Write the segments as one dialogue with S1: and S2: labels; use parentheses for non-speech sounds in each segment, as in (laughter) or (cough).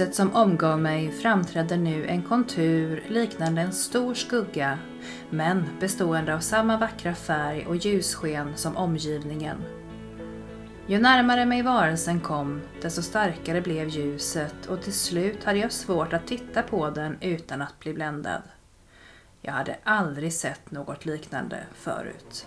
S1: ljuset som omgav mig framträdde nu en kontur liknande en stor skugga, men bestående av samma vackra färg och ljussken som omgivningen. Ju närmare mig varelsen kom, desto starkare blev ljuset och till slut hade jag svårt att titta på den utan att bli bländad. Jag hade aldrig sett något liknande förut.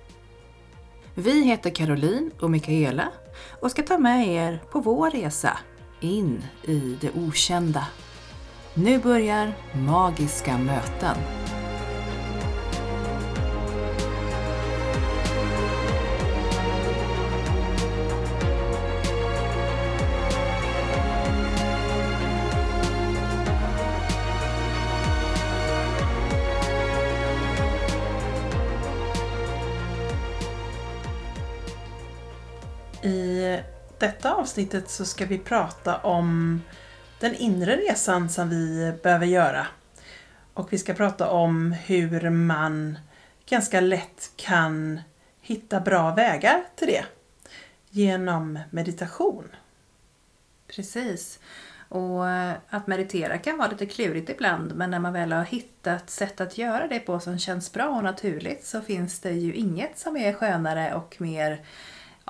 S1: Vi heter Caroline och Mikaela och ska ta med er på vår resa in i det okända. Nu börjar Magiska möten.
S2: Detta avsnittet så ska vi prata om den inre resan som vi behöver göra. Och vi ska prata om hur man ganska lätt kan hitta bra vägar till det genom meditation.
S1: Precis. Och eh, att meditera kan vara lite klurigt ibland men när man väl har hittat sätt att göra det på som känns bra och naturligt så finns det ju inget som är skönare och mer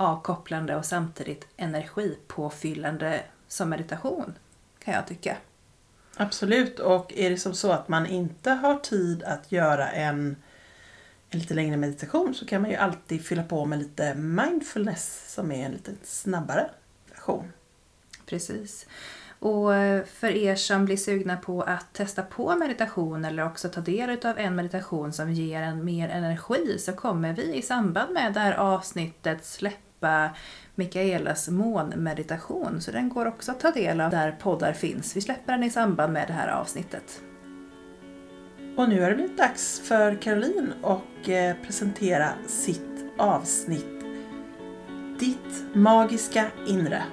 S1: avkopplande och samtidigt energipåfyllande som meditation kan jag tycka.
S2: Absolut, och är det som så att man inte har tid att göra en, en lite längre meditation så kan man ju alltid fylla på med lite mindfulness som är en lite snabbare version.
S1: Precis. Och för er som blir sugna på att testa på meditation eller också ta del av en meditation som ger en mer energi så kommer vi i samband med det här avsnittet släppa Mikaelas månmeditation. Så den går också att ta del av där poddar finns. Vi släpper den i samband med det här avsnittet.
S2: Och nu har det blivit dags för Caroline att eh, presentera sitt avsnitt Ditt magiska inre.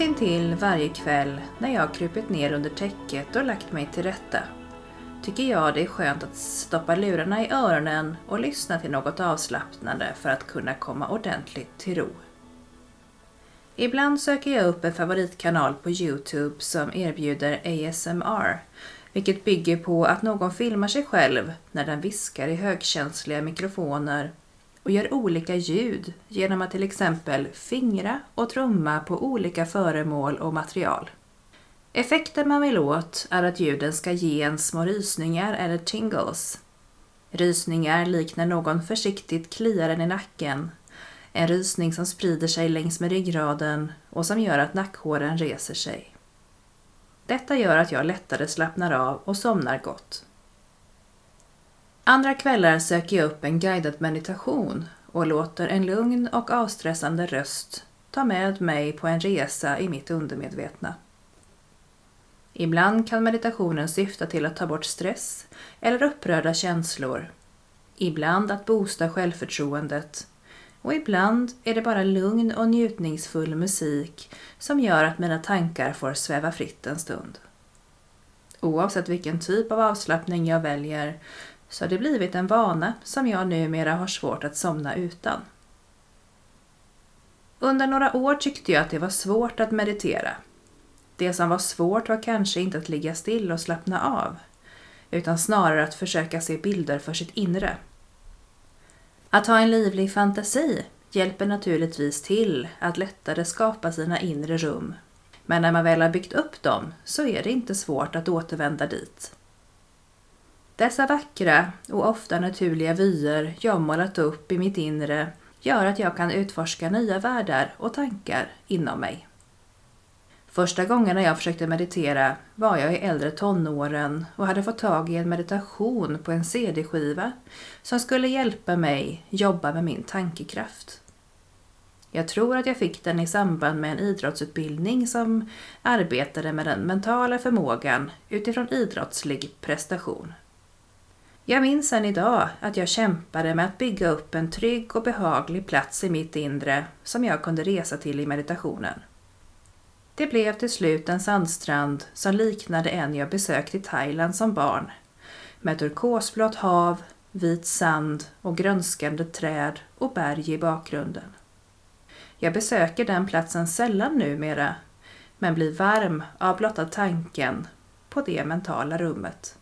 S1: Nästintill varje kväll när jag krupit ner under täcket och lagt mig till rätta tycker jag det är skönt att stoppa lurarna i öronen och lyssna till något avslappnande för att kunna komma ordentligt till ro. Ibland söker jag upp en favoritkanal på Youtube som erbjuder ASMR, vilket bygger på att någon filmar sig själv när den viskar i högkänsliga mikrofoner och gör olika ljud genom att till exempel fingra och trumma på olika föremål och material. Effekten man vill åt är att ljuden ska ge en små rysningar eller tingles. Rysningar liknar någon försiktigt kliar en i nacken. En rysning som sprider sig längs med ryggraden och som gör att nackhåren reser sig. Detta gör att jag lättare slappnar av och somnar gott. Andra kvällar söker jag upp en guidad meditation och låter en lugn och avstressande röst ta med mig på en resa i mitt undermedvetna. Ibland kan meditationen syfta till att ta bort stress eller upprörda känslor. ibland att boosta självförtroendet och ibland är det bara lugn och njutningsfull musik som gör att mina tankar får sväva fritt en stund. Oavsett vilken typ av avslappning jag väljer så har det blivit en vana som jag numera har svårt att somna utan. Under några år tyckte jag att det var svårt att meditera. Det som var svårt var kanske inte att ligga still och slappna av, utan snarare att försöka se bilder för sitt inre. Att ha en livlig fantasi hjälper naturligtvis till att lättare skapa sina inre rum. Men när man väl har byggt upp dem så är det inte svårt att återvända dit. Dessa vackra och ofta naturliga vyer jag målat upp i mitt inre gör att jag kan utforska nya världar och tankar inom mig. Första gången jag försökte meditera var jag i äldre tonåren och hade fått tag i en meditation på en CD-skiva som skulle hjälpa mig jobba med min tankekraft. Jag tror att jag fick den i samband med en idrottsutbildning som arbetade med den mentala förmågan utifrån idrottslig prestation. Jag minns än idag att jag kämpade med att bygga upp en trygg och behaglig plats i mitt inre som jag kunde resa till i meditationen. Det blev till slut en sandstrand som liknade en jag besökt i Thailand som barn. Med turkosblått hav, vit sand och grönskande träd och berg i bakgrunden. Jag besöker den platsen sällan numera, men blir varm av blotta tanken på det mentala rummet.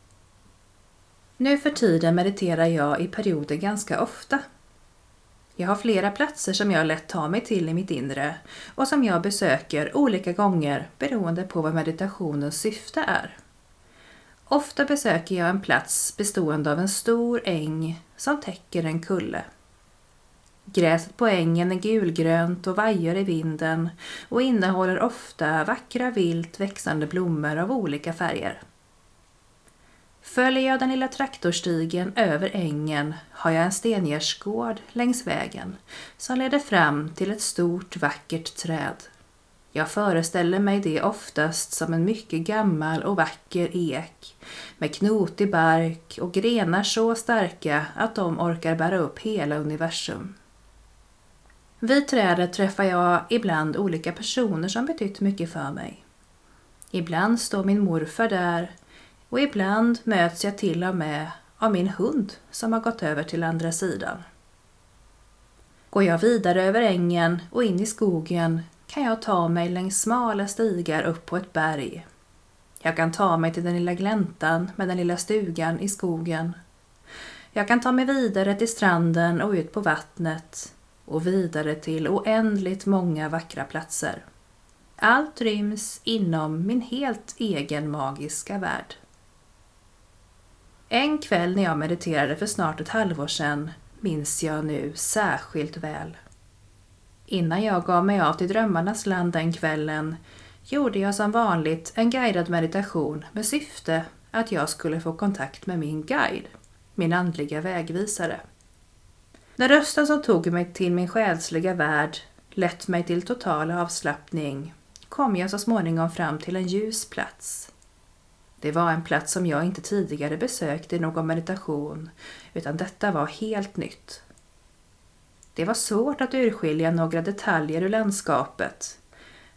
S1: Nu för tiden mediterar jag i perioder ganska ofta. Jag har flera platser som jag lätt tar mig till i mitt inre och som jag besöker olika gånger beroende på vad meditationens syfte är. Ofta besöker jag en plats bestående av en stor äng som täcker en kulle. Gräset på ängen är gulgrönt och vajar i vinden och innehåller ofta vackra vilt växande blommor av olika färger. Följer jag den lilla traktorstigen över ängen har jag en stengärdsgård längs vägen som leder fram till ett stort vackert träd. Jag föreställer mig det oftast som en mycket gammal och vacker ek med knotig bark och grenar så starka att de orkar bära upp hela universum. Vid trädet träffar jag ibland olika personer som betytt mycket för mig. Ibland står min morfar där och ibland möts jag till och med av min hund som har gått över till andra sidan. Går jag vidare över ängen och in i skogen kan jag ta mig längs smala stigar upp på ett berg. Jag kan ta mig till den lilla gläntan med den lilla stugan i skogen. Jag kan ta mig vidare till stranden och ut på vattnet och vidare till oändligt många vackra platser. Allt ryms inom min helt egen magiska värld. En kväll när jag mediterade för snart ett halvår sedan minns jag nu särskilt väl. Innan jag gav mig av till drömmarnas land den kvällen gjorde jag som vanligt en guidad meditation med syfte att jag skulle få kontakt med min guide, min andliga vägvisare. När rösten som tog mig till min själsliga värld lett mig till total avslappning kom jag så småningom fram till en ljus plats. Det var en plats som jag inte tidigare besökt i någon meditation, utan detta var helt nytt. Det var svårt att urskilja några detaljer ur landskapet.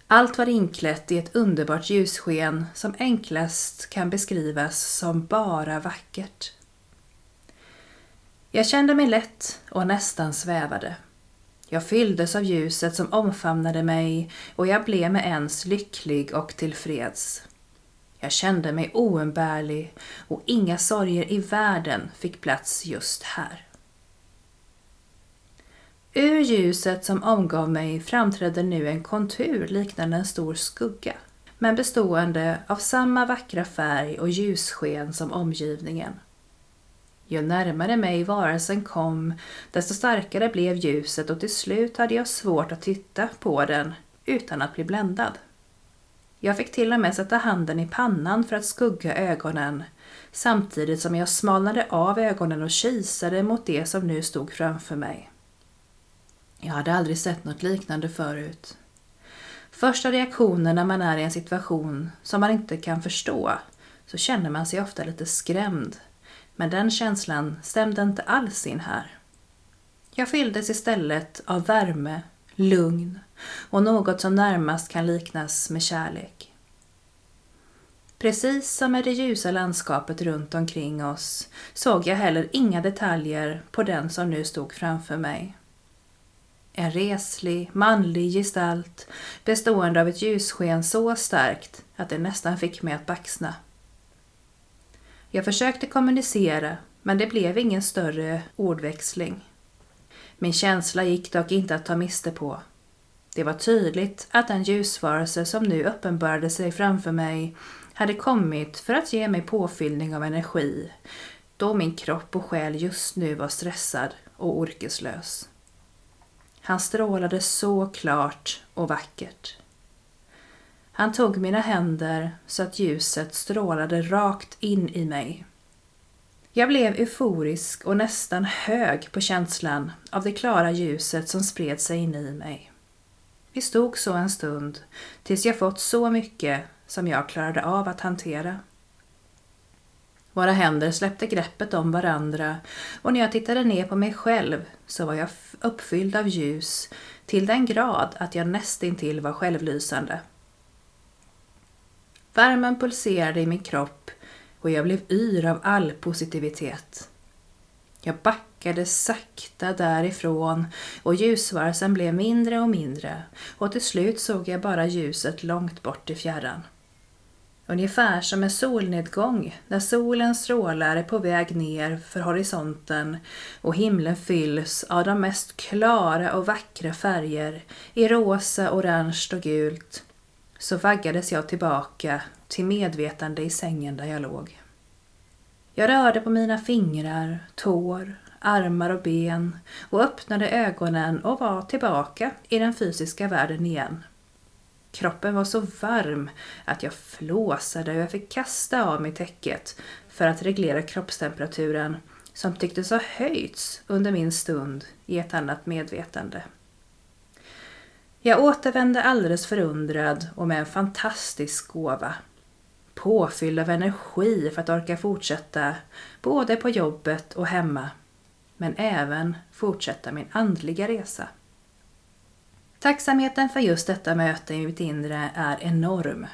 S1: Allt var inklätt i ett underbart ljussken som enklast kan beskrivas som bara vackert. Jag kände mig lätt och nästan svävade. Jag fylldes av ljuset som omfamnade mig och jag blev med ens lycklig och tillfreds. Jag kände mig oumbärlig och inga sorger i världen fick plats just här. Ur ljuset som omgav mig framträdde nu en kontur liknande en stor skugga, men bestående av samma vackra färg och ljussken som omgivningen. Ju närmare mig varelsen kom, desto starkare blev ljuset och till slut hade jag svårt att titta på den utan att bli bländad. Jag fick till och med sätta handen i pannan för att skugga ögonen samtidigt som jag smalnade av ögonen och kisade mot det som nu stod framför mig. Jag hade aldrig sett något liknande förut. Första reaktionen när man är i en situation som man inte kan förstå så känner man sig ofta lite skrämd. Men den känslan stämde inte alls in här. Jag fylldes istället av värme, lugn och något som närmast kan liknas med kärlek. Precis som med det ljusa landskapet runt omkring oss såg jag heller inga detaljer på den som nu stod framför mig. En reslig, manlig gestalt bestående av ett ljussken så starkt att det nästan fick mig att baxna. Jag försökte kommunicera, men det blev ingen större ordväxling. Min känsla gick dock inte att ta miste på. Det var tydligt att den ljusvarelse som nu uppenbarade sig framför mig hade kommit för att ge mig påfyllning av energi, då min kropp och själ just nu var stressad och orkeslös. Han strålade så klart och vackert. Han tog mina händer så att ljuset strålade rakt in i mig. Jag blev euforisk och nästan hög på känslan av det klara ljuset som spred sig in i mig. Vi stod så en stund tills jag fått så mycket som jag klarade av att hantera. Våra händer släppte greppet om varandra och när jag tittade ner på mig själv så var jag uppfylld av ljus till den grad att jag nästintill var självlysande. Värmen pulserade i min kropp och jag blev yr av all positivitet. Jag backade sakta därifrån och ljusvarsen blev mindre och mindre och till slut såg jag bara ljuset långt bort i fjärran. Ungefär som en solnedgång när solens strålar är på väg ner för horisonten och himlen fylls av de mest klara och vackra färger i rosa, orange och gult så vaggades jag tillbaka till medvetande i sängen där jag låg. Jag rörde på mina fingrar, tår, armar och ben och öppnade ögonen och var tillbaka i den fysiska världen igen. Kroppen var så varm att jag flåsade och jag fick kasta av mig täcket för att reglera kroppstemperaturen som tycktes ha höjts under min stund i ett annat medvetande. Jag återvände alldeles förundrad och med en fantastisk gåva. Påfylld av energi för att orka fortsätta, både på jobbet och hemma. Men även fortsätta min andliga resa. Tacksamheten för just detta möte i mitt inre är enorm.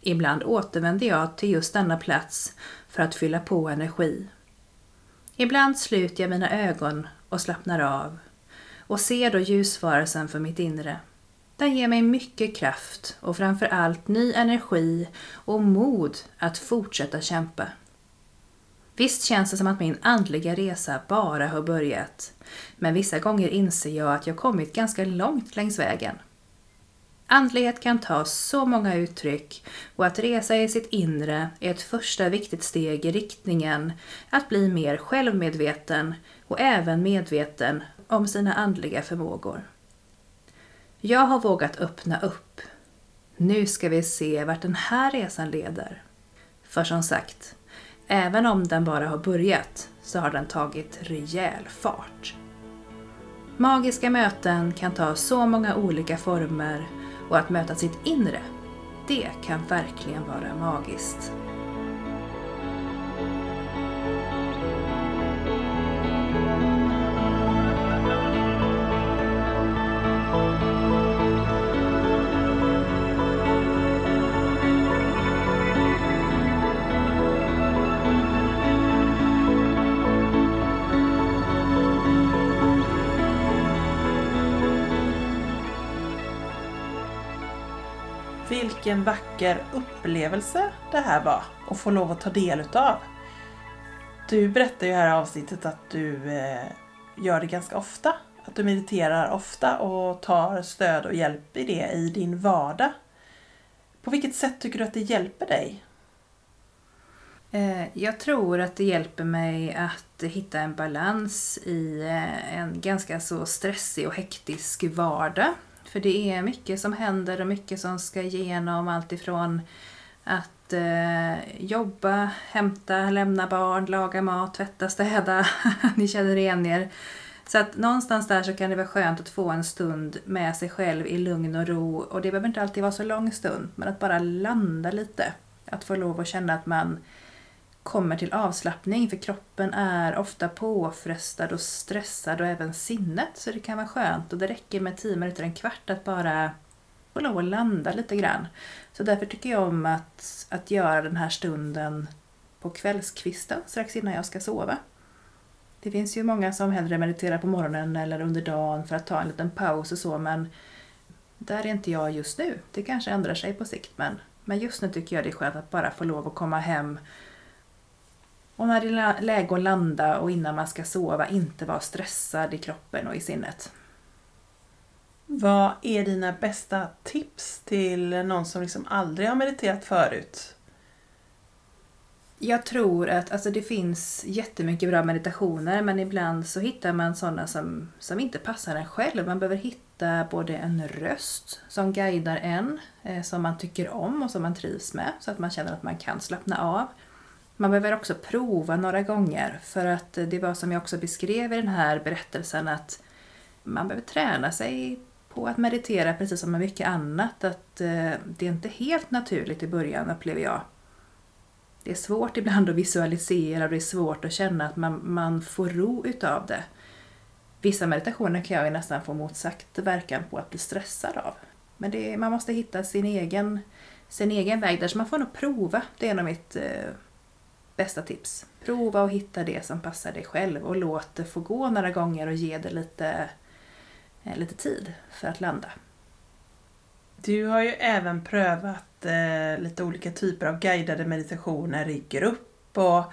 S1: Ibland återvänder jag till just denna plats för att fylla på energi. Ibland sluter jag mina ögon och slappnar av och ser då ljusvarelsen för mitt inre. Den ger mig mycket kraft och framför allt ny energi och mod att fortsätta kämpa. Visst känns det som att min andliga resa bara har börjat, men vissa gånger inser jag att jag kommit ganska långt längs vägen. Andlighet kan ta så många uttryck och att resa i sitt inre är ett första viktigt steg i riktningen att bli mer självmedveten och även medveten om sina andliga förmågor. Jag har vågat öppna upp. Nu ska vi se vart den här resan leder. För som sagt, även om den bara har börjat så har den tagit rejäl fart. Magiska möten kan ta så många olika former och att möta sitt inre, det kan verkligen vara magiskt.
S2: Vilken vacker upplevelse det här var att få lov att ta del utav. Du berättar ju här i avsnittet att du eh, gör det ganska ofta. Att du mediterar ofta och tar stöd och hjälp i det i din vardag. På vilket sätt tycker du att det hjälper dig?
S1: Eh, jag tror att det hjälper mig att hitta en balans i eh, en ganska så stressig och hektisk vardag. För det är mycket som händer och mycket som ska igenom allt ifrån att eh, jobba, hämta, lämna barn, laga mat, tvätta, städa. (laughs) Ni känner igen er. Så att någonstans där så kan det vara skönt att få en stund med sig själv i lugn och ro. Och det behöver inte alltid vara så lång stund, men att bara landa lite. Att få lov att känna att man kommer till avslappning för kroppen är ofta påfrestad och stressad och även sinnet så det kan vara skönt och det räcker med 10 minuter, en kvart att bara få lov att landa lite grann. Så därför tycker jag om att, att göra den här stunden på kvällskvisten strax innan jag ska sova. Det finns ju många som hellre mediterar på morgonen eller under dagen för att ta en liten paus och så men där är inte jag just nu. Det kanske ändrar sig på sikt men, men just nu tycker jag det är skönt att bara få lov att komma hem och när det är läge att landa och innan man ska sova inte vara stressad i kroppen och i sinnet.
S2: Vad är dina bästa tips till någon som liksom aldrig har mediterat förut?
S1: Jag tror att alltså det finns jättemycket bra meditationer men ibland så hittar man sådana som, som inte passar en själv. Man behöver hitta både en röst som guidar en, eh, som man tycker om och som man trivs med så att man känner att man kan slappna av. Man behöver också prova några gånger för att det var som jag också beskrev i den här berättelsen att man behöver träna sig på att meditera precis som med mycket annat. Att eh, det är inte helt naturligt i början upplever jag. Det är svårt ibland att visualisera och det är svårt att känna att man, man får ro utav det. Vissa meditationer kan jag ju nästan få motsatt verkan på att bli stressad av. Men det, man måste hitta sin egen, sin egen väg där, så man får nog prova. Det är nog mitt eh, bästa tips. Prova och hitta det som passar dig själv och låt det få gå några gånger och ge det lite, eh, lite tid för att landa.
S2: Du har ju även prövat eh, lite olika typer av guidade meditationer i grupp och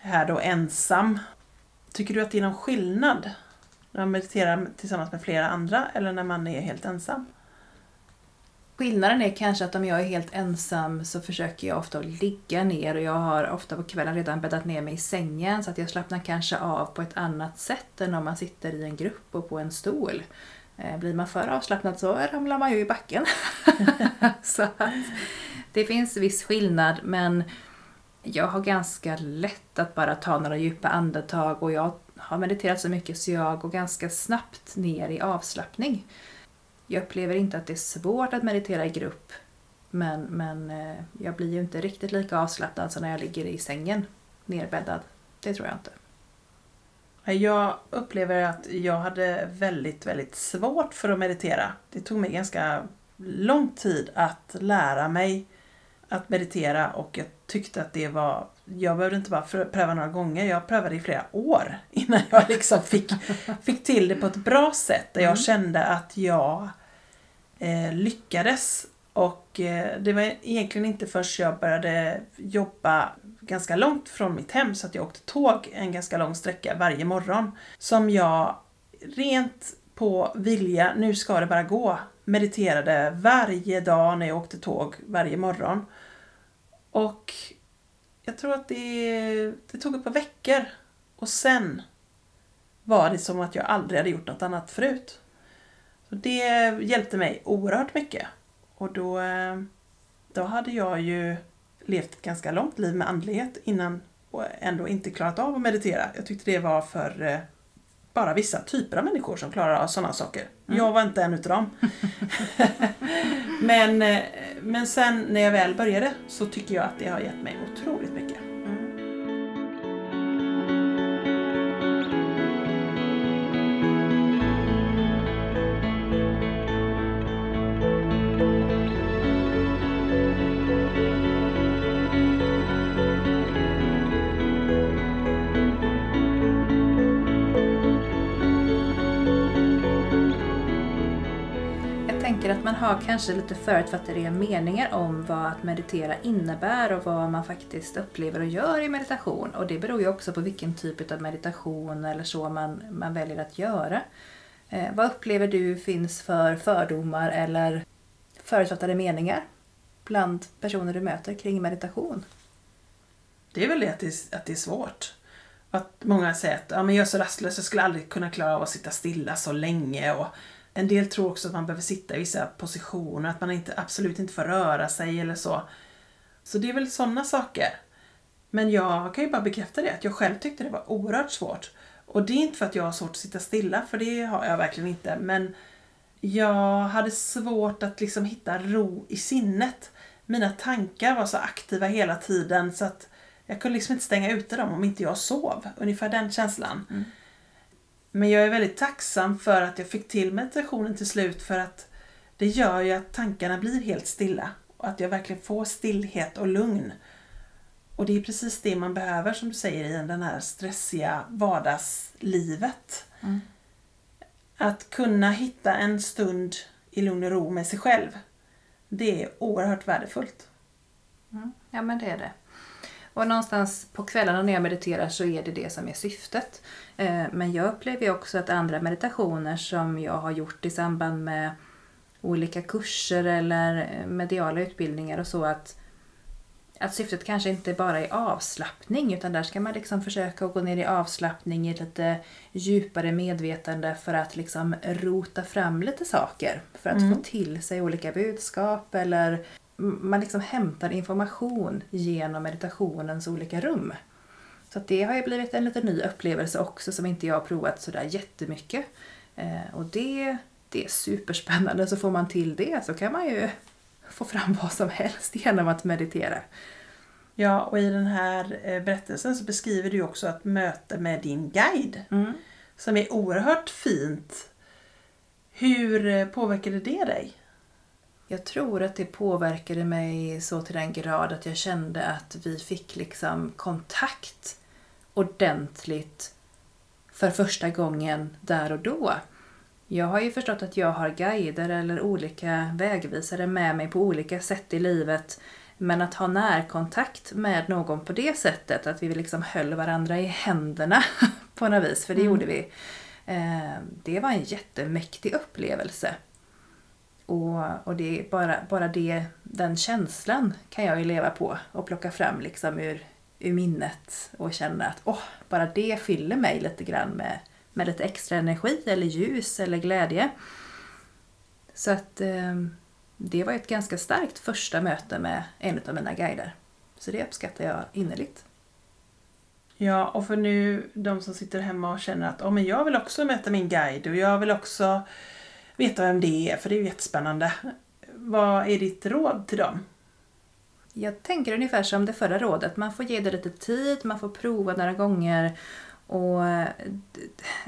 S2: här då ensam. Tycker du att det är någon skillnad när man mediterar tillsammans med flera andra eller när man är helt ensam?
S1: Skillnaden är kanske att om jag är helt ensam så försöker jag ofta att ligga ner och jag har ofta på kvällen redan bäddat ner mig i sängen så att jag slappnar kanske av på ett annat sätt än om man sitter i en grupp och på en stol. Eh, blir man för avslappnad så ramlar man ju i backen. (laughs) så att det finns viss skillnad men jag har ganska lätt att bara ta några djupa andetag och jag har mediterat så mycket så jag går ganska snabbt ner i avslappning. Jag upplever inte att det är svårt att meditera i grupp men, men eh, jag blir ju inte riktigt lika avslappnad som när jag ligger i sängen nerbäddad. Det tror jag inte.
S2: Jag upplever att jag hade väldigt, väldigt svårt för att meditera. Det tog mig ganska lång tid att lära mig att meditera och jag tyckte att det var... Jag behövde inte bara pröva några gånger, jag prövade i flera år (laughs) innan jag liksom fick, fick till det på ett bra sätt. Där jag mm. kände att jag eh, lyckades. Och eh, det var egentligen inte först jag började jobba ganska långt från mitt hem så att jag åkte tåg en ganska lång sträcka varje morgon som jag rent på vilja, nu ska det bara gå, mediterade varje dag när jag åkte tåg varje morgon. Och jag tror att det, det tog ett par veckor och sen var det som att jag aldrig hade gjort något annat förut. Så det hjälpte mig oerhört mycket. Och då, eh, då hade jag ju levt ett ganska långt liv med andlighet innan och ändå inte klarat av att meditera. Jag tyckte det var för eh, bara vissa typer av människor som klarar av sådana saker. Mm. Jag var inte en utav dem. (laughs) men, eh, men sen när jag väl började så tycker jag att det har gett mig otroligt mycket.
S1: Man har kanske lite förutfattade meningar om vad att meditera innebär och vad man faktiskt upplever och gör i meditation. Och det beror ju också på vilken typ av meditation eller så man, man väljer att göra. Eh, vad upplever du finns för fördomar eller förutfattade meningar bland personer du möter kring meditation?
S2: Det är väl det att det är, att det är svårt. Att många säger att ja, men jag är så rastlös, jag skulle aldrig kunna klara av att sitta stilla så länge. Och en del tror också att man behöver sitta i vissa positioner, att man inte, absolut inte får röra sig eller så. Så det är väl sådana saker. Men jag kan ju bara bekräfta det, att jag själv tyckte det var oerhört svårt. Och det är inte för att jag har svårt att sitta stilla, för det har jag verkligen inte. Men jag hade svårt att liksom hitta ro i sinnet. Mina tankar var så aktiva hela tiden så att Jag kunde liksom inte stänga ute dem om inte jag sov. Ungefär den känslan.
S1: Mm.
S2: Men jag är väldigt tacksam för att jag fick till meditationen till slut för att det gör ju att tankarna blir helt stilla. Och att jag verkligen får stillhet och lugn. Och det är precis det man behöver som du säger i den här stressiga vardagslivet.
S1: Mm.
S2: Att kunna hitta en stund i lugn och ro med sig själv. Det är oerhört värdefullt.
S1: Mm. Ja men det är det. Och någonstans på kvällarna när jag mediterar så är det det som är syftet. Eh, Men jag upplever också att andra meditationer som jag har gjort i samband med olika kurser eller eh, mediala utbildningar och så att, att syftet kanske inte bara är avslappning utan där ska man liksom försöka gå ner i avslappning i lite djupare medvetande för att liksom rota fram lite saker. För att
S2: Mm.
S1: få till sig olika budskap eller man liksom hämtar information genom meditationens olika rum. Så det har ju blivit en lite ny upplevelse också som inte jag har provat sådär jättemycket. Eh, och det, det är superspännande. Så får man till det så kan man ju få fram (laughs) vad som helst genom att meditera.
S2: Ja, och i den här eh, berättelsen så beskriver du också ett möte med din guide.
S1: Mm.
S2: Som är oerhört fint. Hur eh, påverkade det dig?
S1: Jag tror att det påverkade mig så till den grad att jag kände att vi fick liksom kontakt ordentligt för första gången där och då. Jag har ju förstått att jag har guider eller olika vägvisare med mig på olika sätt i livet. Men att ha närkontakt med någon på det sättet, att vi liksom höll varandra i händerna (laughs) på något vis, för det
S2: Mm.
S1: gjorde vi. Eh, Det var en jättemäktig upplevelse. Och, och det är bara, bara det, den känslan kan jag ju leva på och plocka fram liksom ur, ur minnet och känner att åh, bara det fyller mig lite grann med, med lite extra energi eller ljus eller glädje. Så att eh, det var ett ganska starkt första möte med en av mina guider. Så det uppskattar jag innerligt.
S2: Ja, och för nu de som sitter hemma och känner att oh, men jag vill också möta min guide och jag vill också veta vem det är, för det är ju jättespännande. Vad är ditt råd till dem?
S1: Jag tänker ungefär som det förra rådet. Man får ge det lite tid, man får prova några gånger. Och eh,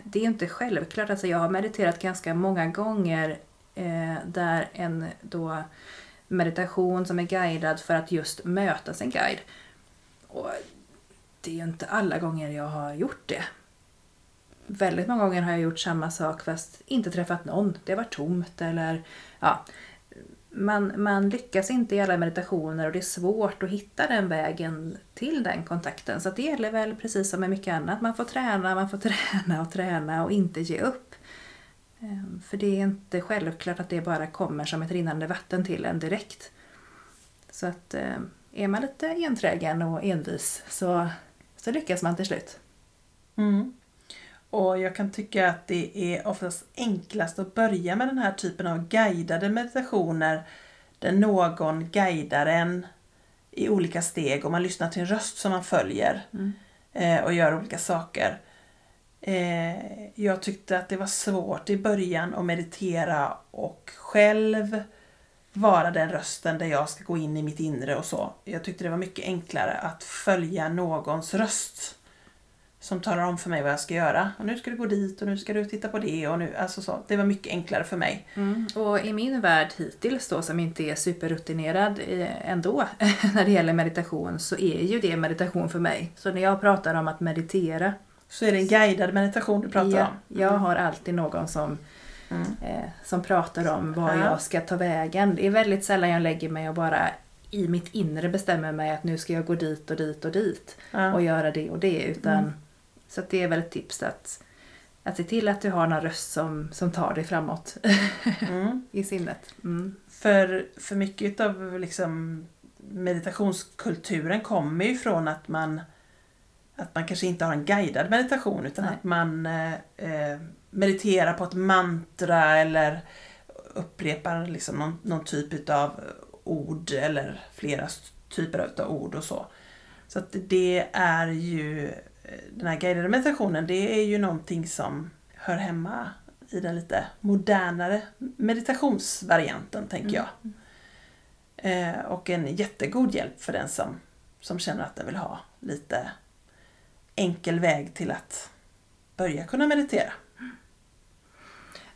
S1: det är inte självklart. Alltså jag har mediterat ganska många gånger eh, där en då meditation som är guidad för att just möta sin guide. Och det är ju inte alla gånger jag har gjort det. Väldigt många gånger har jag gjort samma sak fast inte träffat någon. Det var tomt eller ja, man, man lyckas inte i alla meditationer och det är svårt att hitta den vägen till den kontakten. Så att det gäller väl precis som med mycket annat. Man får träna, man får (laughs) träna och träna och inte ge upp. Ehm, för det är inte självklart att det bara kommer som ett rinnande vatten till en direkt. Så att eh, är man lite enträgen och envis så, så lyckas man till slut.
S2: Mm. Och jag kan tycka att det är oftast enklast att börja med den här typen av guidade meditationer där någon guidar en i olika steg och man lyssnar till en röst som man följer
S1: Mm.
S2: eh, och gör olika saker. Eh, jag tyckte att det var svårt i början att meditera och själv vara den rösten där jag ska gå in i mitt inre och så. Jag tyckte det var mycket enklare att följa någons röst som talar om för mig vad jag ska göra. Och nu ska du gå dit och nu ska du titta på det och nu, alltså så. Det var mycket enklare för mig.
S1: Mm. Och i min värld hittills då, som inte är superrutinerad eh, ändå (laughs) när det gäller meditation, så är ju det meditation för mig. Så när jag pratar om att meditera,
S2: Så är det en guidad meditation du pratar
S1: ja,
S2: om.
S1: jag har alltid någon som,
S2: Mm.
S1: eh, som pratar om var
S2: Ja.
S1: jag ska ta vägen. Det är väldigt sällan jag lägger mig och bara i mitt inre bestämmer mig att nu ska jag gå dit och dit och dit och göra det och det. Utan,
S2: Mm.
S1: Så det är väl ett tips att, att se till att du har någon röst som, som tar dig framåt (laughs)
S2: Mm.
S1: i sinnet. Mm.
S2: För, för mycket av liksom meditationskulturen kommer ju från att man att man kanske inte har en guidad meditation utan
S1: Nej.
S2: att man eh, eh, mediterar på ett mantra eller upprepar liksom någon, någon typ av ord eller flera typer av ord och så. Så att det är ju den här guidade meditationen det är ju någonting som hör hemma i den lite modernare meditationsvarianten tänker jag. Eh, och en jättegod hjälp för den som, som känner att den vill ha lite enkel väg till att börja kunna meditera.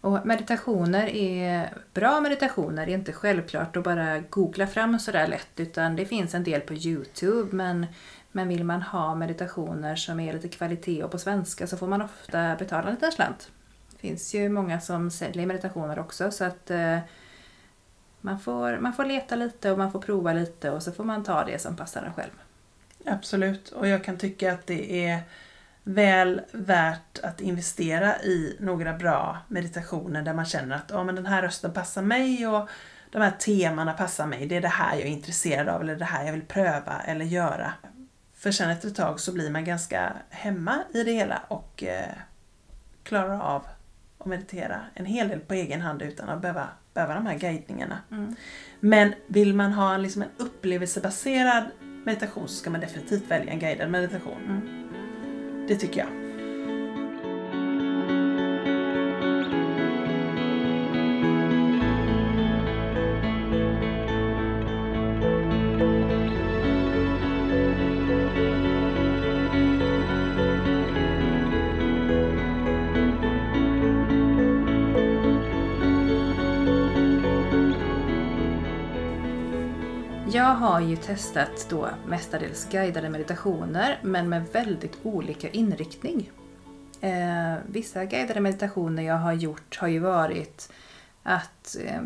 S1: Och meditationer är, bra meditationer är inte självklart att bara googla fram sådär lätt utan det finns en del på Youtube men, men vill man ha meditationer som är lite kvalitet och på svenska så får man ofta betala en liten slant. Det finns ju många som säljer meditationer också så att eh, man, får, man får leta lite och man får prova lite och så får man ta det som passar en själv.
S2: Absolut, och jag kan tycka att det är väl värt att investera i några bra meditationer där man känner att oh, men den här rösten passar mig och de här temana passar mig. Det är det här jag är intresserad av eller det här jag vill pröva eller göra. För sen efter ett tag så blir man ganska hemma i det hela och eh, klarar av att meditera en hel del på egen hand utan att behöva, behöva de här guidningarna. Mm. Men vill man ha liksom en upplevelsebaserad meditation så ska man definitivt välja en guidad meditation. Mm. Det tycker. Jag
S1: testat då mestadels guidade meditationer men med väldigt olika inriktning. Eh, vissa guidade meditationer jag har gjort har ju varit att eh,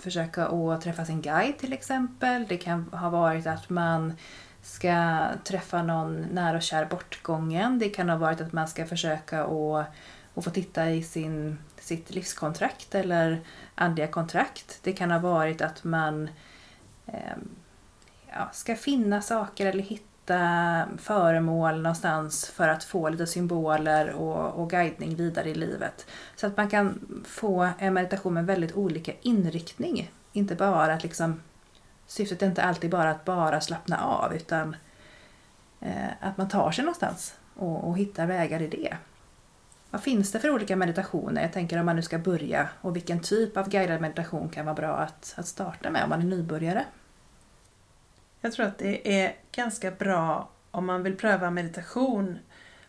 S1: försöka att träffa sin guide till exempel. Det kan ha varit att man ska träffa någon nära och kär bortgången. Det kan ha varit att man ska försöka att, att få titta i sin, sitt livskontrakt eller andliga kontrakt. Det kan ha varit att man eh, ja, ska finna saker eller hitta föremål någonstans för att få lite symboler och, och guidning vidare i livet. Så att man kan få en meditation med väldigt olika inriktning. Inte bara att liksom, syftet är inte alltid bara att bara slappna av utan eh, att man tar sig någonstans och, och hittar vägar i det. Vad finns det för olika meditationer? Jag tänker om man nu ska börja och vilken typ av guidad meditation kan vara bra att, att starta med om man är nybörjare?
S2: Jag tror att det är ganska bra om man vill pröva meditation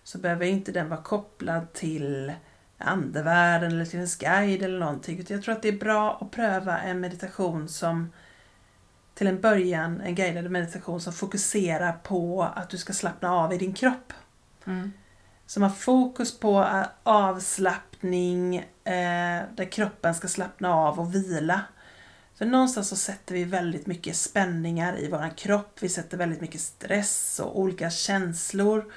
S2: så behöver inte den vara kopplad till andevärlden eller till en guide eller någonting. Jag tror att det är bra att pröva en meditation som till en början, en guidad meditation som fokuserar på att du ska slappna av i din kropp. Mm. Som har fokus på avslappning, eh, där kroppen ska slappna av och vila. För någonstans så sätter vi väldigt mycket spänningar i våran kropp, vi sätter väldigt mycket stress och olika känslor.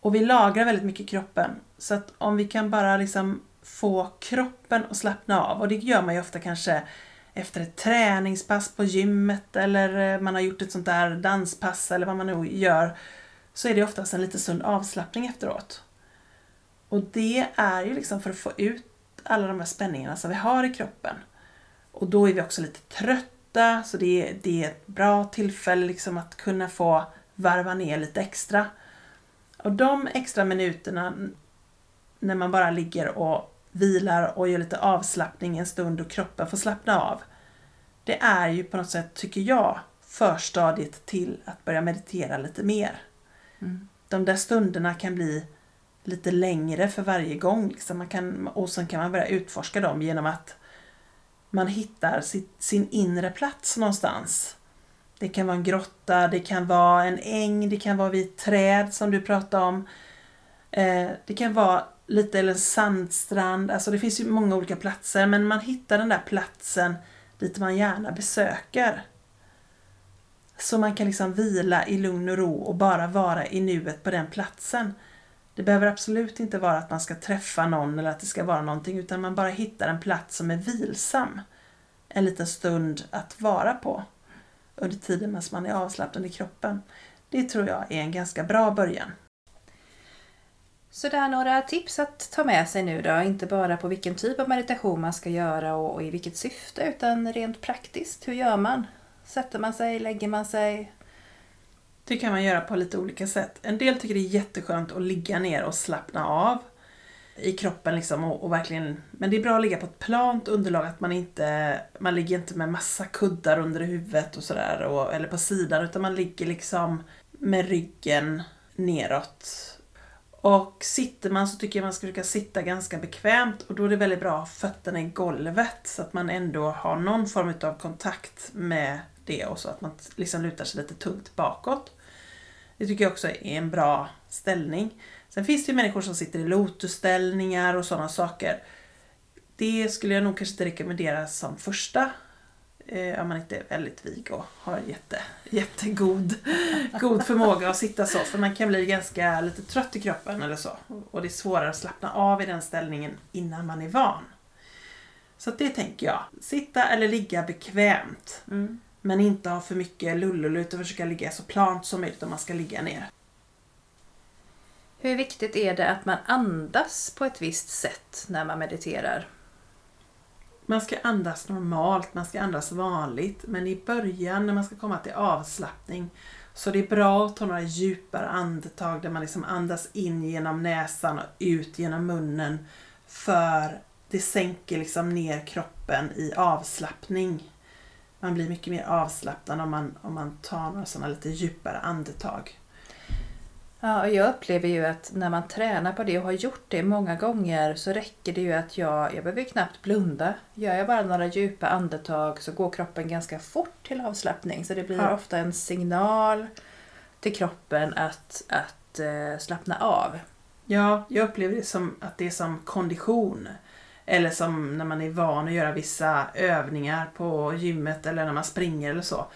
S2: Och vi lagrar väldigt mycket i kroppen. Så att om vi kan bara liksom få kroppen att slappna av, och det gör man ju ofta kanske efter ett träningspass på gymmet eller eh, man har gjort ett sånt där danspass eller vad man nu gör, så är det oftast en lite sund avslappning efteråt. Och det är ju liksom för att få ut alla de här spänningarna som vi har i kroppen. Och då är vi också lite trötta så det är, det är ett bra tillfälle liksom att kunna få varva ner lite extra. Och de extra minuterna när man bara ligger och vilar och gör lite avslappning en stund och kroppen får slappna av. Det är ju på något sätt, tycker jag, förstadiet till att börja meditera lite mer. Mm. De där stunderna kan bli lite längre för varje gång. Liksom man kan, och sen kan man börja utforska dem genom att man hittar sitt, sin inre plats någonstans. Det kan vara en grotta, det kan vara en äng, det kan vara vid ett träd som du pratade om. Eh, det kan vara lite eller en sandstrand, alltså det finns ju många olika platser men man hittar den där platsen dit man gärna besöker. Så man kan liksom vila i lugn och ro och bara vara i nuet på den platsen. Det behöver absolut inte vara att man ska träffa någon eller att det ska vara någonting utan man bara hittar en plats som är vilsam. En liten stund att vara på under tiden medan man är avslappnad i kroppen. Det tror jag är en ganska bra början.
S1: Så det är några tips att ta med sig nu då, inte bara på vilken typ av meditation man ska göra och i vilket syfte utan rent praktiskt. Hur gör man? Sätter man sig, lägger man sig,
S2: det kan man göra på lite olika sätt. En del tycker det är jätteskönt att ligga ner och slappna av i kroppen liksom och, och, verkligen, men det är bra att ligga på ett plant underlag, att man inte, man ligger inte med massa kuddar under huvudet och sådär, eller på sidan, utan man ligger liksom med ryggen neråt. Och sitter man så tycker jag man ska försöka sitta ganska bekvämt och då är det väldigt bra att ha fötterna i golvet så att man ändå har någon form av kontakt med det och så att man liksom lutar sig lite tungt bakåt. Det tycker jag också är en bra ställning. Sen finns det ju människor som sitter i lotusställningar och sådana saker. Det skulle jag nog kanske inte rekommendera som första eh, om man inte är väldigt vig och har jätte, jättegod god förmåga att sitta så. För man kan bli ganska lite trött i kroppen eller så. Och det är svårare att slappna av i den ställningen innan man är van. Så det tänker jag. Sitta eller ligga bekvämt.
S1: Mm.
S2: Men inte ha för mycket lullull utan försöka ligga så plant som möjligt om man ska ligga ner.
S1: Hur viktigt är det att man andas på ett visst sätt när man mediterar?
S2: Man ska andas normalt, man ska andas vanligt. Men i början när man ska komma till avslappning så det är bra att ta några djupare andetag där man liksom andas in genom näsan och ut genom munnen. För det sänker liksom ner kroppen i avslappning. Man blir mycket mer avslappnad om man, om man tar några sådana lite djupare andetag.
S1: Ja, och jag upplever ju att när man tränar på det och har gjort det många gånger så räcker det ju att jag, jag behöver knappt blunda. Gör jag bara några djupa andetag så går kroppen ganska fort till avslappning. Så det blir
S2: Ja.
S1: ofta en signal till kroppen att, att eh, slappna av.
S2: Ja, jag upplever det som att det är som kondition. Eller som när man är van att göra vissa övningar på gymmet eller när man springer eller så.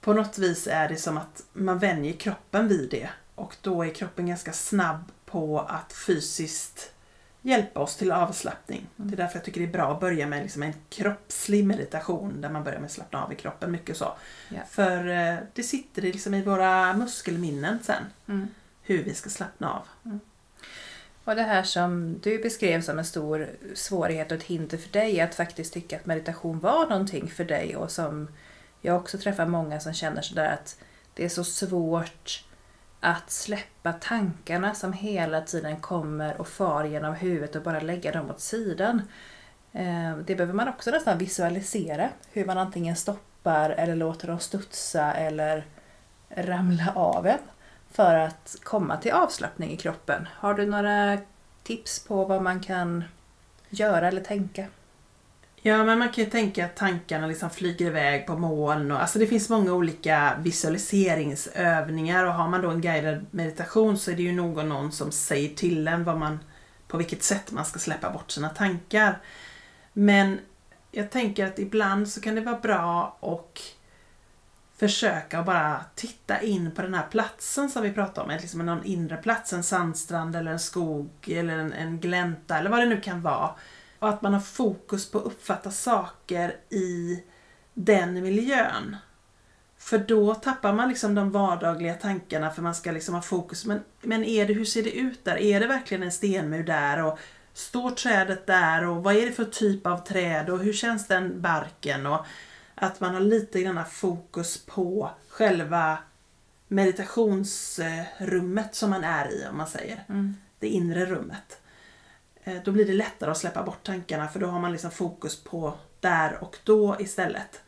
S2: På något vis är det som att man vänjer kroppen vid det. Och då är kroppen ganska snabb på att fysiskt hjälpa oss till avslappning. Det är därför jag tycker det är bra att börja med liksom en kroppslig meditation där man börjar med att slappna av i kroppen mycket så.
S1: Ja.
S2: För eh, det sitter liksom i våra muskelminnen sen
S1: Mm.
S2: hur vi ska slappna av.
S1: Och det här som du beskrev som en stor svårighet och ett hinder för dig, att faktiskt tycka att meditation var någonting för dig och som jag också träffar många som känner sådär att det är så svårt att släppa tankarna som hela tiden kommer och far genom huvudet och bara lägga dem åt sidan. Eh, det behöver man också nästan visualisera, hur man antingen stoppar eller låter dem studsa eller ramla av en för att komma till avslappning i kroppen. Har du några tips på vad man kan göra eller tänka?
S2: Ja, men man kan ju tänka att tankarna liksom flyger iväg på moln. Och, alltså det finns många olika visualiseringsövningar och har man då en guidad meditation så är det ju någon, någon som säger till en vad man, på vilket sätt man ska släppa bort sina tankar. Men jag tänker att ibland så kan det vara bra och försöka att bara titta in på den här platsen som vi pratar om. Liksom någon inre plats, en sandstrand eller en skog eller en, en glänta eller vad det nu kan vara. Och att man har fokus på att uppfatta saker i den miljön. För då tappar man liksom de vardagliga tankarna för man ska liksom ha fokus. Men, men är det, hur ser det ut där? Är det verkligen en stenmur där? Och står trädet där? Och vad är det för typ av träd? Och hur känns den barken? Och att man har lite grann fokus på själva meditationsrummet som man är i, om man säger. Det inre rummet. Eh, Då blir det lättare att släppa bort tankarna för då har man liksom fokus på där och då istället.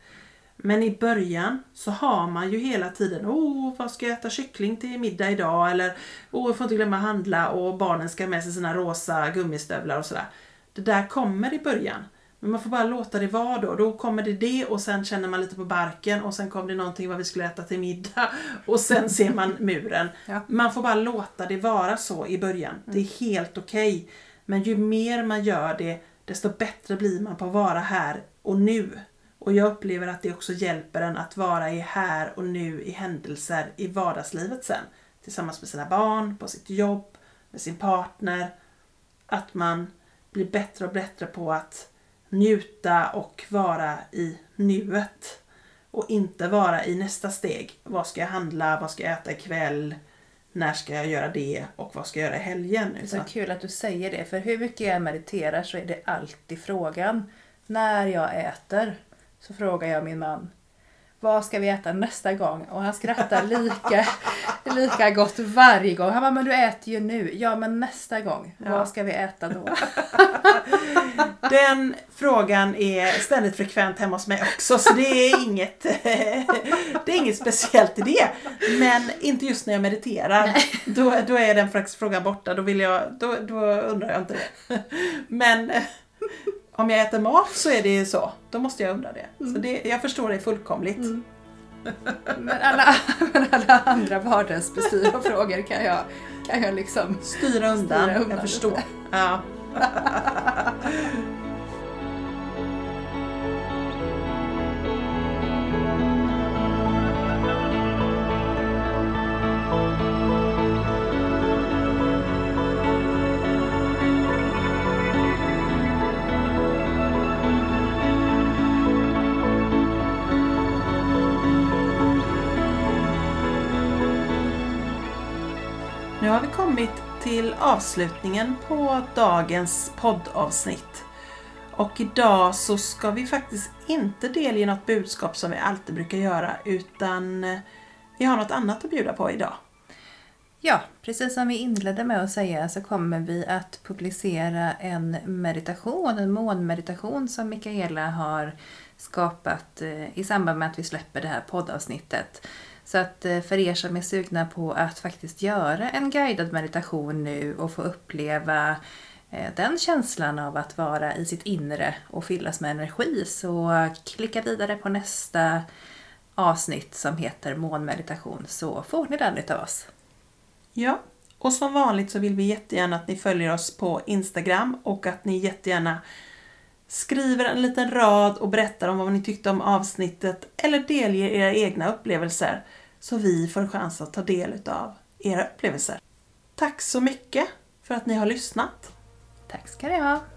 S2: Men i början så har man ju hela tiden Åh, vad ska jag äta kyckling till middag idag? Eller Åh, jag får inte glömma handla och barnen ska ha med sig sina rosa gummistövlar och sådär. Det där kommer i början. Men man får bara låta det vara då. Då kommer det det och sen känner man lite på barken och sen kom det någonting vad vi skulle äta till middag (laughs) och sen ser man muren.
S1: Ja.
S2: Man får bara låta det vara så i början. Det är helt okej. Men ju mer man gör det, desto bättre blir man på att vara här och nu. Och jag upplever att det också hjälper en att vara i här och nu i händelser i vardagslivet sen. Tillsammans med sina barn, på sitt jobb, med sin partner. Att man blir bättre och bättre på att njuta och vara i nuet. Och inte vara i nästa steg. Vad ska jag handla? Vad ska jag äta ikväll? När ska jag göra det? Och vad ska jag göra i helgen?
S1: Det är så kul att du säger det, för hur mycket jag mediterar så är det alltid frågan. När jag äter så frågar jag min man vad ska vi äta nästa gång? Och han skrattar lika, lika gott varje gång. Han bara, men du äter ju nu. Ja, men nästa gång,
S2: Ja.
S1: vad ska vi äta då? (laughs)
S2: Den frågan är ständigt frekvent hemma hos mig också så det är inget, (laughs) det är inget speciellt i det. Men inte just när jag mediterar. Då, då är den frågan borta. Då, vill jag, då, då undrar jag inte det. Men om jag äter mat så är det ju så. Då måste jag undra det. Så det, jag förstår det fullkomligt. (laughs)
S1: Men alla, (laughs) men alla andra vardagsbestyr och frågor kan jag, kan jag liksom...
S2: Styra undan,
S1: Styra undan
S2: jag förstår. Ja. (laughs) avslutningen på dagens poddavsnitt. Och idag så ska vi faktiskt inte delge något budskap som vi alltid brukar göra utan eh, vi har något annat att bjuda på idag.
S1: Ja, precis som vi inledde med att säga så kommer vi att publicera en meditation, en månmeditation som Mikaela har skapat eh, i samband med att vi släpper det här poddavsnittet. Så att eh, för er som är sugna på att faktiskt göra en guidad meditation nu och få uppleva eh, den känslan av att vara i sitt inre och fyllas med energi så klicka vidare på nästa avsnitt som heter månmeditation så får ni den utav oss.
S2: Ja, och som vanligt så vill vi jättegärna att ni följer oss på Instagram och att ni jättegärna skriver en liten rad och berättar om vad ni tyckte om avsnittet eller delger era egna upplevelser så vi får chans att ta del av era upplevelser. Tack så mycket för att ni har lyssnat.
S1: Tack ska ni ha!